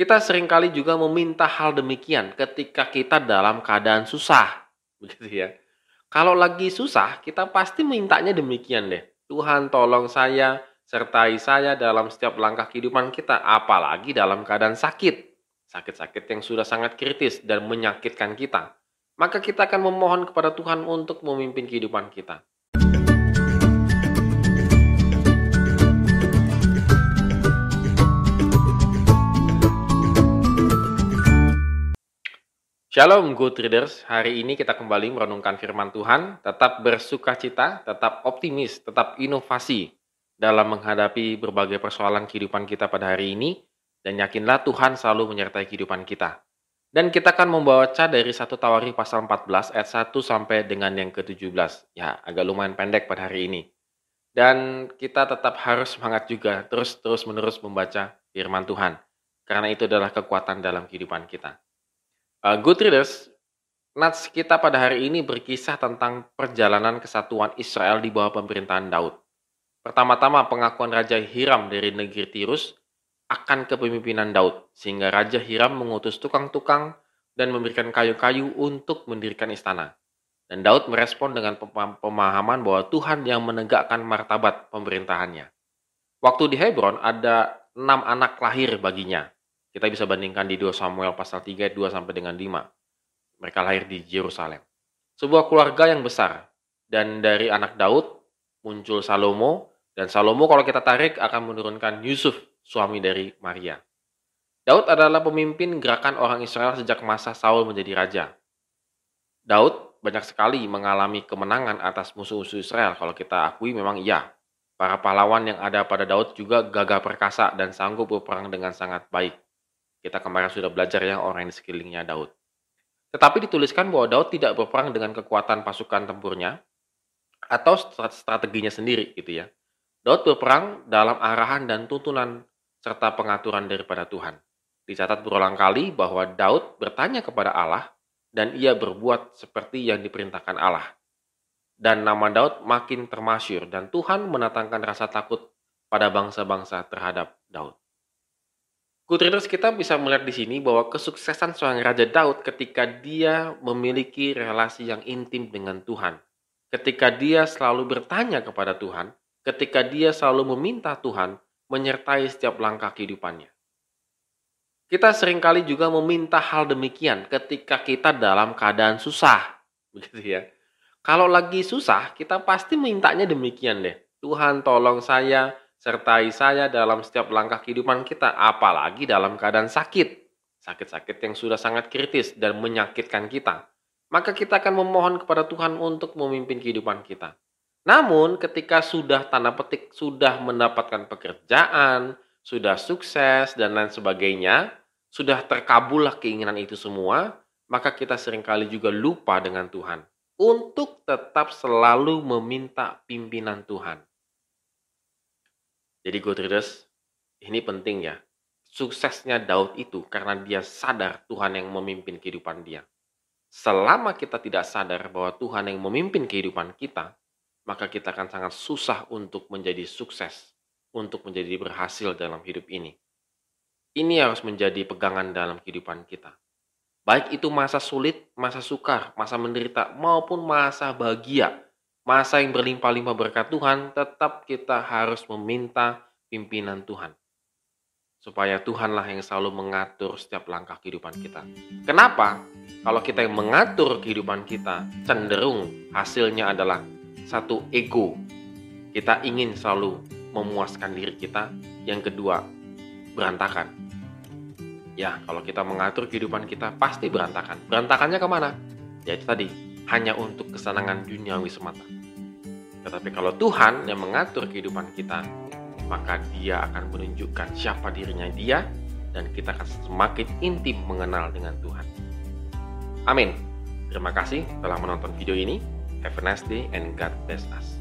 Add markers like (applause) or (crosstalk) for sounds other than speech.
Kita sering kali juga meminta hal demikian ketika kita dalam keadaan susah, (laughs) begitu ya. Kalau lagi susah, kita pasti mintanya demikian deh. Tuhan tolong saya, sertai saya dalam setiap langkah kehidupan kita, apalagi dalam keadaan sakit. Sakit-sakit yang sudah sangat kritis dan menyakitkan kita. Maka kita akan memohon kepada Tuhan untuk memimpin kehidupan kita. Shalom good readers, hari ini kita kembali merenungkan firman Tuhan, tetap bersuka cita, tetap optimis, tetap inovasi dalam menghadapi berbagai persoalan kehidupan kita pada hari ini, dan yakinlah Tuhan selalu menyertai kehidupan kita. Dan kita akan membaca dari satu Tawari pasal 14 ayat 1 sampai dengan yang ke-17. Ya, agak lumayan pendek pada hari ini. Dan kita tetap harus semangat juga terus-terus menerus membaca firman Tuhan. Karena itu adalah kekuatan dalam kehidupan kita. Uh, good readers, Nats kita pada hari ini berkisah tentang perjalanan kesatuan Israel di bawah pemerintahan Daud. Pertama-tama pengakuan Raja Hiram dari negeri Tirus akan kepemimpinan Daud, sehingga Raja Hiram mengutus tukang-tukang dan memberikan kayu-kayu untuk mendirikan istana. Dan Daud merespon dengan pemahaman bahwa Tuhan yang menegakkan martabat pemerintahannya. Waktu di Hebron ada enam anak lahir baginya, kita bisa bandingkan di 2 Samuel pasal 3 ayat 2 sampai dengan 5. Mereka lahir di Yerusalem. Sebuah keluarga yang besar. Dan dari anak Daud muncul Salomo. Dan Salomo kalau kita tarik akan menurunkan Yusuf, suami dari Maria. Daud adalah pemimpin gerakan orang Israel sejak masa Saul menjadi raja. Daud banyak sekali mengalami kemenangan atas musuh-musuh Israel. Kalau kita akui memang iya. Para pahlawan yang ada pada Daud juga gagah perkasa dan sanggup berperang dengan sangat baik. Kita kemarin sudah belajar ya orang di sekelilingnya Daud. Tetapi dituliskan bahwa Daud tidak berperang dengan kekuatan pasukan tempurnya atau strateginya sendiri gitu ya. Daud berperang dalam arahan dan tuntunan serta pengaturan daripada Tuhan. Dicatat berulang kali bahwa Daud bertanya kepada Allah dan ia berbuat seperti yang diperintahkan Allah. Dan nama Daud makin termasyur dan Tuhan menatangkan rasa takut pada bangsa-bangsa terhadap Daud. Good readers kita bisa melihat di sini bahwa kesuksesan seorang Raja Daud ketika dia memiliki relasi yang intim dengan Tuhan. Ketika dia selalu bertanya kepada Tuhan, ketika dia selalu meminta Tuhan menyertai setiap langkah kehidupannya. Kita sering kali juga meminta hal demikian ketika kita dalam keadaan susah. (laughs) Begitu ya. Kalau lagi susah, kita pasti mintanya demikian deh. Tuhan tolong saya, sertai saya dalam setiap langkah kehidupan kita, apalagi dalam keadaan sakit. Sakit-sakit yang sudah sangat kritis dan menyakitkan kita. Maka kita akan memohon kepada Tuhan untuk memimpin kehidupan kita. Namun ketika sudah tanda petik sudah mendapatkan pekerjaan, sudah sukses dan lain sebagainya, sudah terkabullah keinginan itu semua, maka kita sering kali juga lupa dengan Tuhan untuk tetap selalu meminta pimpinan Tuhan. Jadi readers, ini penting ya. Suksesnya Daud itu karena dia sadar Tuhan yang memimpin kehidupan dia. Selama kita tidak sadar bahwa Tuhan yang memimpin kehidupan kita, maka kita akan sangat susah untuk menjadi sukses, untuk menjadi berhasil dalam hidup ini. Ini harus menjadi pegangan dalam kehidupan kita. Baik itu masa sulit, masa sukar, masa menderita, maupun masa bahagia masa yang berlimpah-limpah berkat Tuhan, tetap kita harus meminta pimpinan Tuhan. Supaya Tuhanlah yang selalu mengatur setiap langkah kehidupan kita. Kenapa? Kalau kita yang mengatur kehidupan kita, cenderung hasilnya adalah satu ego. Kita ingin selalu memuaskan diri kita. Yang kedua, berantakan. Ya, kalau kita mengatur kehidupan kita, pasti berantakan. Berantakannya ke mana? Ya itu tadi, hanya untuk kesenangan duniawi semata. Tetapi kalau Tuhan yang mengatur kehidupan kita, maka dia akan menunjukkan siapa dirinya dia dan kita akan semakin intim mengenal dengan Tuhan. Amin. Terima kasih telah menonton video ini. Have a nice day and God bless us.